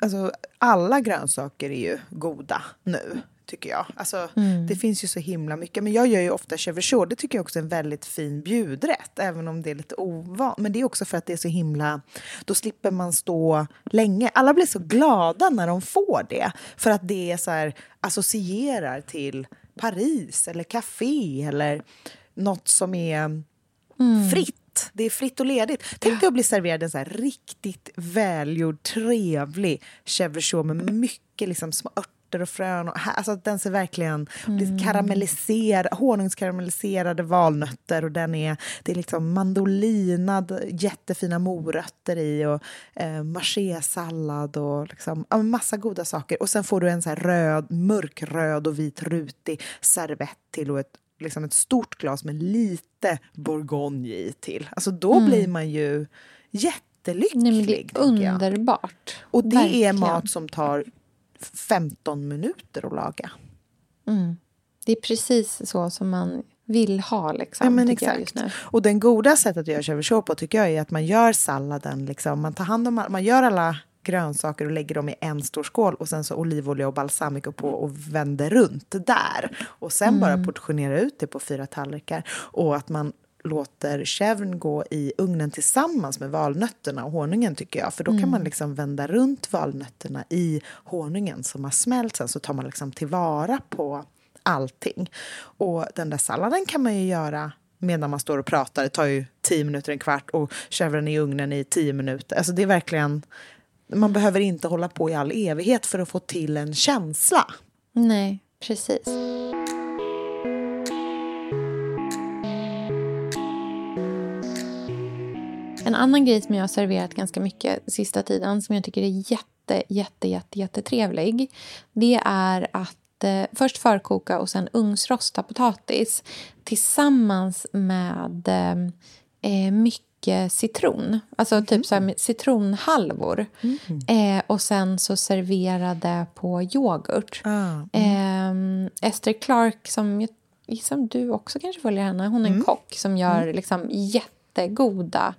alltså, alla grönsaker är ju goda nu tycker jag. Alltså, mm. Det finns ju så himla mycket. Men jag gör ju ofta chèvre Det tycker jag också är en väldigt fin bjudrätt, även om det är lite ovant. Men det är också för att det är så himla... Då slipper man stå länge. Alla blir så glada när de får det, för att det är så här, associerar till Paris eller café eller något som är mm. fritt. Det är fritt och ledigt. Tänk dig att bli serverad en så riktigt välgjord, trevlig chèvre med mycket liksom små örter örter och frön. Och, alltså den ser verkligen mm. karamelliserad, honungskaramelliserade valnötter och den är, det är liksom mandolinad, jättefina morötter i och eh, machésallad och liksom, ja, massa goda saker. Och sen får du en så röd, mörkröd och vit rutig servett till och ett liksom ett stort glas med lite bourgogne i till. Alltså då mm. blir man ju jättelycklig. Nej, det är underbart. Och det Verkligen. är mat som tar 15 minuter att laga. Mm. Det är precis så som man vill ha. Liksom, ja, men exakt. Och den goda sättet att göra chèvre på tycker jag är att man gör salladen, liksom, man tar hand om man gör alla grönsaker och lägger dem i en stor skål och sen så olivolja och balsamico på och vänder runt där. Och sen mm. bara portionera ut det på fyra tallrikar. Och att man låter chèvren gå i ugnen tillsammans med valnötterna och honungen tycker jag. För då kan mm. man liksom vända runt valnötterna i honungen som har smält sen så tar man liksom tillvara på allting. Och den där salladen kan man ju göra medan man står och pratar. Det tar ju tio minuter, en kvart och chèvren i ugnen i tio minuter. Alltså det är verkligen... Man behöver inte hålla på i all evighet för att få till en känsla. Nej, precis. En annan grej som jag har serverat ganska mycket sista tiden som jag tycker är jätte, jätte, jätte, jättetrevlig det är att eh, först förkoka och sen ugnsrosta potatis tillsammans med eh, mycket citron. Alltså mm. typ så här citronhalvor. Mm. Eh, och sen så serverade på yoghurt. Ah, mm. eh, Esther Clark, som jag gissar du också kanske följer henne, hon är en mm. kock som gör mm. liksom jättegoda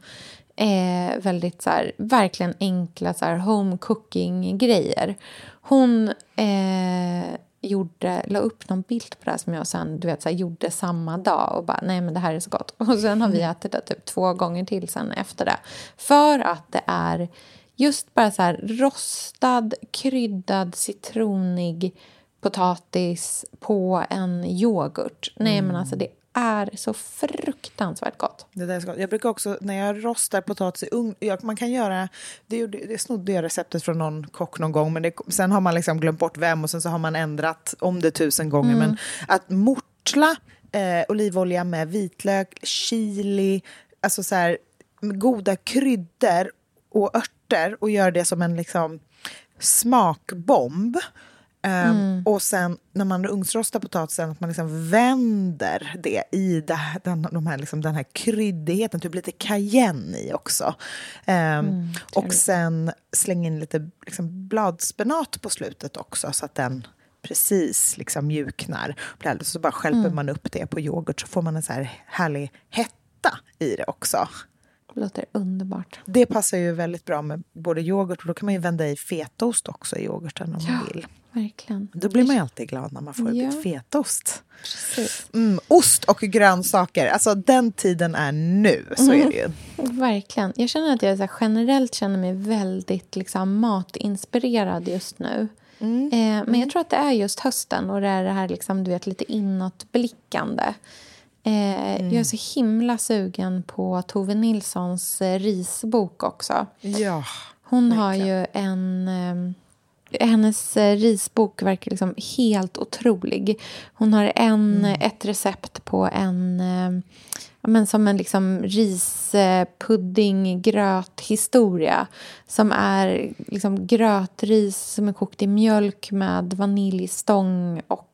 eh, väldigt så här, verkligen enkla så här, home cooking-grejer. Hon eh, gjorde, la upp någon bild på det här som jag sen du vet, så här, gjorde samma dag och bara nej men det här är så gott. Och sen har vi mm. ätit det typ två gånger till sen efter det. För att det är just bara så här rostad, kryddad, citronig potatis på en yoghurt. Nej men alltså det är så fruktansvärt gott. Det där är så gott. Jag brukar också, när jag rostar potatis i ugn, man kan göra, det, det snodde jag receptet från någon kock någon gång, men det, sen har man liksom glömt bort vem och sen så har man ändrat om det tusen gånger. Mm. Men att mortla eh, olivolja med vitlök, chili, alltså så här, goda kryddor och örter och göra det som en liksom smakbomb mm. Och sen när man ugnsrostar potatisen, att man liksom vänder det i det, den, de här, liksom, den här kryddigheten, typ lite cayenne i också. Um, mm, och sen slänga in lite liksom, bladspenat på slutet också, så att den precis liksom mjuknar. Så bara skälper mm. man upp det på yoghurt så får man en så här härlig hetta i det också. Det låter underbart. Det passar ju väldigt bra med både yoghurt och då kan man ju vända i fetaost också i yoghurten om ja, man vill. Verkligen. Då blir man ju alltid glad när man får ja. en fetaost. Mm, ost och grönsaker, alltså den tiden är nu. Så mm. är det ju. Verkligen. Jag känner att jag så generellt känner mig väldigt liksom, matinspirerad just nu. Mm. Eh, men jag mm. tror att det är just hösten och det är det här liksom, du vet, lite inåtblickande. Eh, mm. Jag är så himla sugen på Tove Nilssons eh, risbok också. Ja, Hon verkligen. har ju en... Eh, hennes risbok verkar liksom helt otrolig. Hon har en, mm. ett recept på en... Eh, men som en liksom rispudding-gröthistoria som är liksom grötris som är kokt i mjölk med vaniljstång och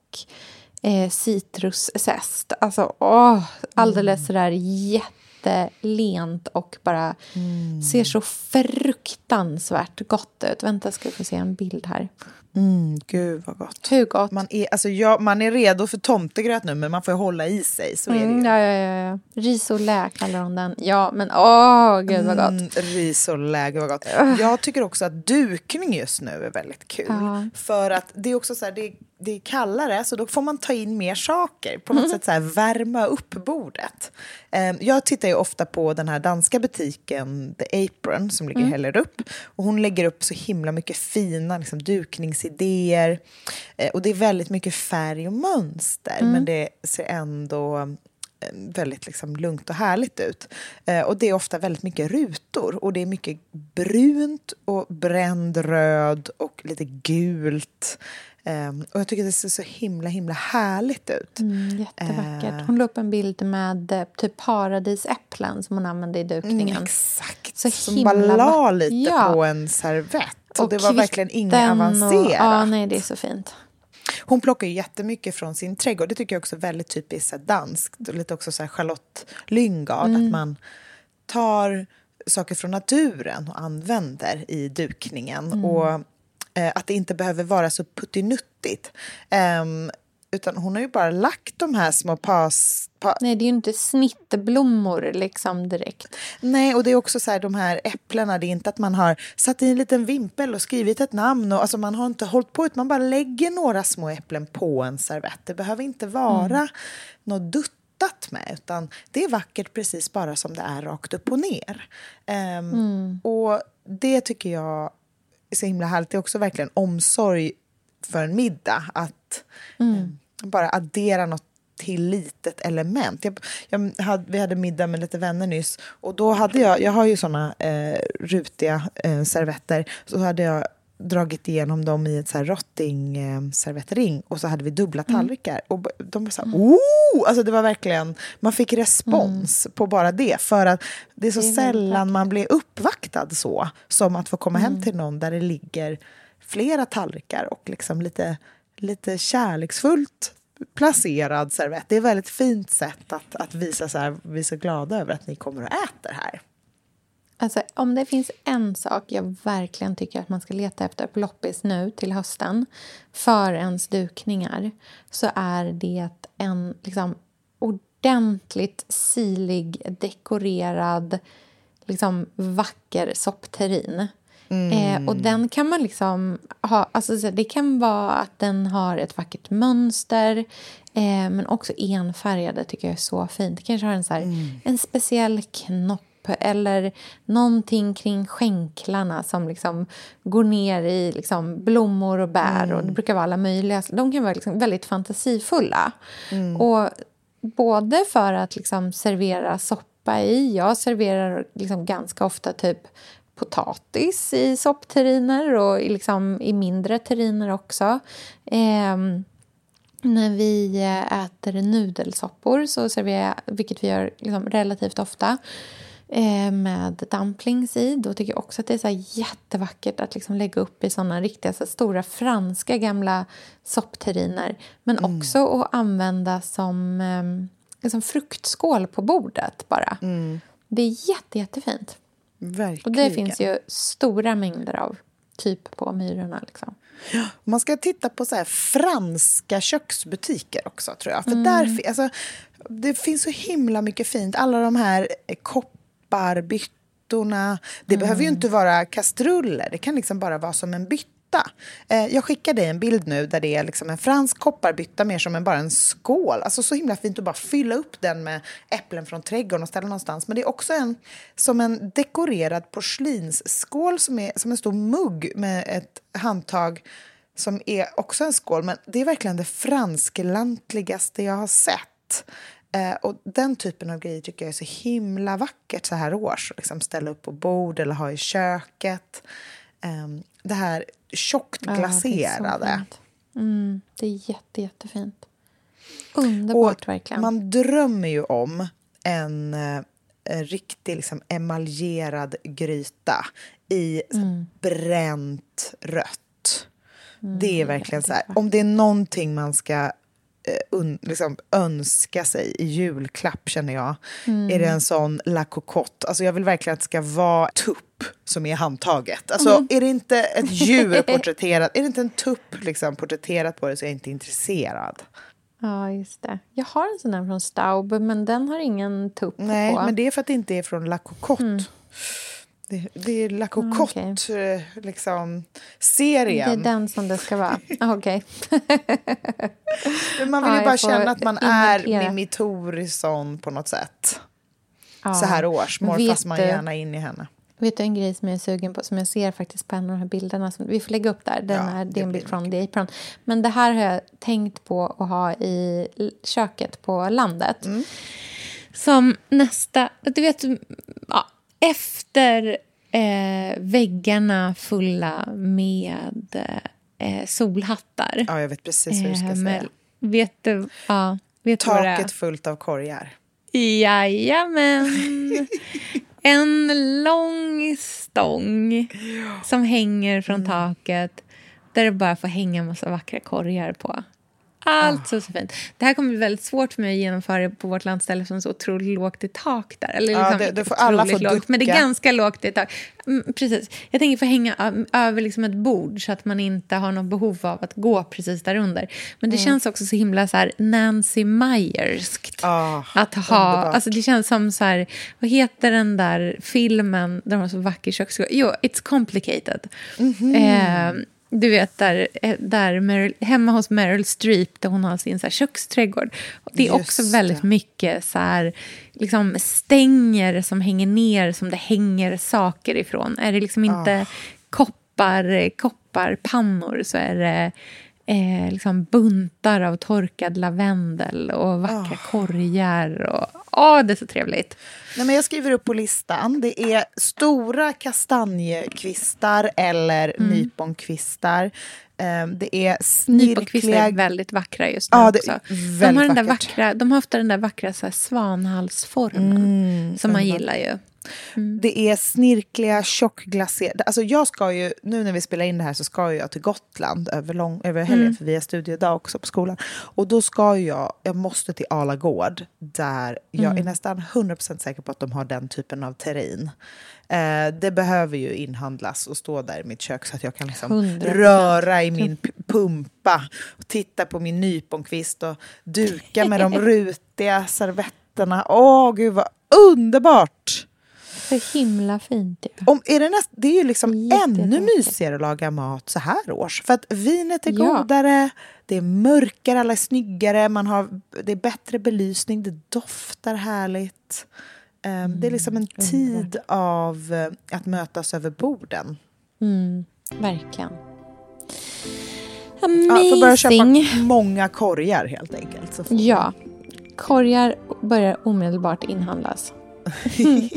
eh, citruszest. Alltså, åh, alldeles mm. sådär jätte jättelent och bara mm. ser så fruktansvärt gott ut. Vänta, ska vi få se en bild här. Mm, gud vad gott. Hur gott? Man är, alltså, ja, man är redo för tomtegröt nu men man får hålla i sig. Så mm, är det ja, ja, ja. Risolä kallar hon den. Ja, men åh, gud vad gott. Mm, risolä, gud vad gott. Jag tycker också att dukning just nu är väldigt kul. Ja. För att det är också så här, det det är kallare, så då får man ta in mer saker. På något mm. sätt så här, värma upp bordet. Um, jag tittar ju ofta på den här danska butiken The Apron som ligger mm. heller upp. Och hon lägger upp så himla mycket fina liksom, dukningsidéer. Uh, och det är väldigt mycket färg och mönster, mm. men det ser ändå eh, väldigt liksom lugnt och härligt ut. Eh, och det är ofta väldigt mycket rutor och det är mycket brunt och bränd röd och lite gult. Um, och jag tycker det ser så himla himla härligt ut. Mm, jättevackert. Hon la upp en bild med eh, typ paradisäpplen som hon använde i dukningen. Mm, exakt, så som bara la lite ja. på en servett. Och, och det var verkligen inget avancerat. ja, nej, det är så fint. Hon plockar ju jättemycket från sin trädgård. Det tycker jag också är väldigt typiskt danskt. Lite också så här Charlotte Lyngard. Mm. Att man tar saker från naturen och använder i dukningen. Mm. Och eh, att det inte behöver vara så puttinuttigt. Um, utan hon har ju bara lagt de här små pas... Pa Nej, det är ju inte snittblommor liksom direkt. Nej, och det är också så här de här äpplena. Det är inte att man har satt i en liten vimpel och skrivit ett namn. Och, alltså man har inte hållit på, utan man bara lägger några små äpplen på en servett. Det behöver inte vara mm. något duttat med, utan det är vackert precis bara som det är rakt upp och ner. Um, mm. Och det tycker jag så himla härligt. Det är också verkligen omsorg för en middag. Att mm. eh, bara addera något till litet element. Jag, jag hade, vi hade middag med lite vänner nyss och då hade jag, jag har ju såna eh, rutiga eh, servetter, så hade jag dragit igenom dem i ett så här rotting eh, och så hade vi dubbla mm. tallrikar. Mm. Och de var så här, mm. oh! Alltså det var verkligen, man fick respons mm. på bara det. För att det är så det är sällan man blir uppvaktad så som att få komma hem mm. till någon där det ligger flera tallrikar och liksom lite, lite kärleksfullt placerad servett. Det är ett väldigt fint sätt att, att visa så här, vi är så glada över att ni kommer och äter här. Alltså, om det finns en sak jag verkligen tycker att man ska leta efter på loppis nu till hösten för ens dukningar så är det en liksom, ordentligt silig, dekorerad, liksom, vacker soppterrin. Mm. Eh, och den kan man liksom ha... Alltså, det kan vara att den har ett vackert mönster eh, men också enfärgade tycker jag är så fint. Kanske har en, så här, mm. en speciell knopp eller någonting kring skänklarna som liksom går ner i liksom blommor och bär. Mm. och Det brukar vara alla möjliga. De kan vara liksom väldigt fantasifulla. Mm. Och både för att liksom servera soppa i. Jag serverar liksom ganska ofta typ potatis i soppterriner och i, liksom, i mindre terriner också. Eh, när vi äter nudelsoppor, så serverar vilket vi gör liksom relativt ofta, eh, med dumplings i. Då tycker jag också att det är så jättevackert att liksom lägga upp i såna riktiga så stora franska gamla soppterriner. Men mm. också att använda som eh, som fruktskål på bordet bara. Mm. Det är jätte, jättefint. Verkligen. Och det finns ju stora mängder av, typ på Myrorna. Liksom. Man ska titta på så franska köksbutiker också, tror jag. För mm. där, alltså, det finns så himla mycket fint. Alla de här kopp kopparbyttorna. Det mm. behöver ju inte vara kastruller, det kan liksom bara vara som en bytta. Eh, jag skickar dig en bild nu där det är liksom en fransk kopparbytta mer som en, bara en skål. Alltså så himla fint att bara fylla upp den med äpplen från trädgården och ställa någonstans. Men det är också en, som en dekorerad porslinsskål som är som en stor mugg med ett handtag som är också en skål. Men det är verkligen det fransklantligaste jag har sett. Eh, och den typen av grejer tycker jag är så himla vackert så här års. Liksom ställa upp på bord eller ha i köket. Eh, det här tjockt glaserade. Ja, det, är mm, det är jätte, jättefint. Underbart och verkligen. Man drömmer ju om en, en eh, riktig liksom, emaljerad gryta i mm. bränt rött. Mm, det är verkligen så här, om det är någonting man ska un, liksom önska sig i julklapp, känner jag. Mm. Är det en sån La Cocotte? Alltså jag vill verkligen att det ska vara tupp som är handtaget. Alltså mm. är det inte ett djur porträtterat, är det inte en tupp liksom porträtterat på det så är jag inte intresserad. Ja, just det. Jag har en sån där från Staub, men den har ingen tupp Nej, på. men det är för att det inte är från La Cocotte. Mm. Det, det är La Cocotte, mm, okay. Eh, liksom, serien. Det är den som det ska vara? Ah, okej. man vill ju bara känna att man är Mimmi Thorisson på något sätt. Ja. Så här års, fast man gärna in i henne. Vet du en grej som jag är sugen på, som jag ser faktiskt på en av de här bilderna, som vi får lägga upp där, den ja, är, det är en bild från The Apron. Men det här har jag tänkt på att ha i köket på landet. Mm. Som nästa, du vet, ja, efter eh, väggarna fulla med eh, solhattar. Ja, jag vet precis vad du ska eh, säga. Vet du, ja, vet Taket fullt av korgar. Jajamän. En lång stång som hänger från mm. taket där det bara får hänga en massa vackra korgar på. Allt så, så fint. Det här kommer bli väldigt svårt för mig att genomföra på vårt landställe som så otroligt lågt i tak där. Eller liksom, ja, det, det får alla få lågt, Men det är ganska lågt i tak. Mm, precis. Jag tänker få hänga över liksom ett bord så att man inte har något behov av att gå precis där under. Men det mm. känns också så himla så här Nancy Meyerskt. Oh, att ha, alltså det känns som så här, vad heter den där filmen där de har så vacker köksgård? Jo, It's complicated. Mm -hmm. eh, du vet, där, eh, där Meryl, hemma hos Meryl Streep där hon har sin så här, köksträdgård. Det är Just också väldigt det. mycket så här, liksom stänger som hänger ner som det hänger saker ifrån. Är det liksom inte oh. koppar, kopparpannor så är det eh, liksom buntar av torkad lavendel och vackra oh. korgar. Och, åh, det är så trevligt. Nej, men jag skriver upp på listan. Det är stora kastanjekvistar eller mm. nyponkvistar. Um, det är snirkliga... Nyponkvistar är väldigt vackra just nu ja, också. De har, den där vackra, de har ofta den där vackra så här, svanhalsformen mm, som man gillar ju. Mm. Det är snirkliga, tjockglaserade... Alltså jag ska ju, nu när vi spelar in det här så ska jag till Gotland över, lång, över helgen, mm. för vi har studiedag också på skolan. Och då ska jag, jag måste till Ala Gård, där jag mm. är nästan 100% säker på att de har den typen av terrin. Eh, det behöver ju inhandlas och stå där i mitt kök så att jag kan liksom röra i min pumpa och titta på min nyponkvist och duka med de rutiga servetterna. Åh, gud vad underbart! Så himla fint ju. Om, är det, näst, det är ju liksom ännu mysigare att laga mat så här års. För att vinet är godare, det är mörkare, alla är snyggare, man har, det är bättre belysning, det doftar härligt. Um, mm, det är liksom en mm, tid av uh, att mötas över borden. Mm, verkligen. Amazing. Ja, får börja köpa många korgar helt enkelt. Ja, korgar börjar omedelbart inhandlas.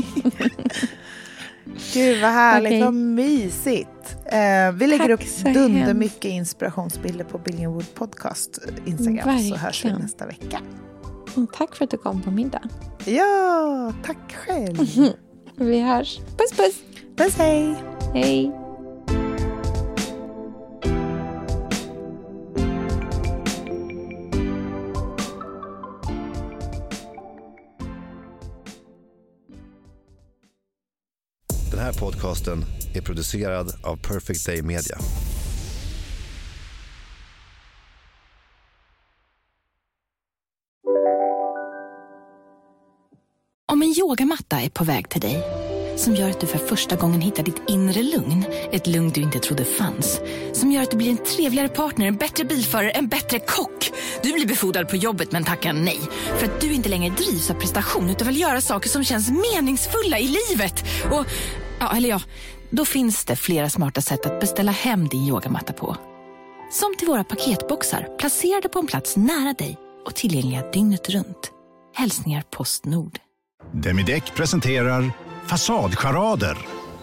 Gud vad härligt, okay. vad mysigt. Eh, vi lägger Tack upp dunder mycket inspirationsbilder på Billingwood Podcast Instagram Verkligen. så hörs vi nästa vecka. Mm, tack för att du kom på middag. Ja, tack själv. vi hörs. Puss puss. Puss hej. Hej. Podcasten är producerad av Perfect Day Media. Om en yogamatta är på väg till dig som gör att du för första gången hittar ditt inre lugn, ett lugn du inte trodde fanns, som gör att du blir en trevligare partner, en bättre bilförare, en bättre kock. Du blir befordrad på jobbet men tackar nej för att du inte längre drivs av prestation utan vill göra saker som känns meningsfulla i livet. Och Ja, eller ja, då finns det flera smarta sätt att beställa hem din yogamatta på. Som till våra paketboxar placerade på en plats nära dig och tillgängliga dygnet runt. Hälsningar Postnord. Demideck presenterar Fasadcharader.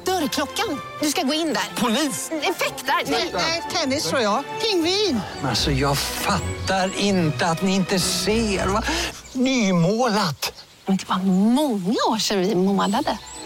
Dörrklockan. Du ska gå in där. Polis? Effektar? Nej, tennis tror jag. Pingvin. Alltså, jag fattar inte att ni inte ser. Nymålat. Men det var många år sedan vi målade.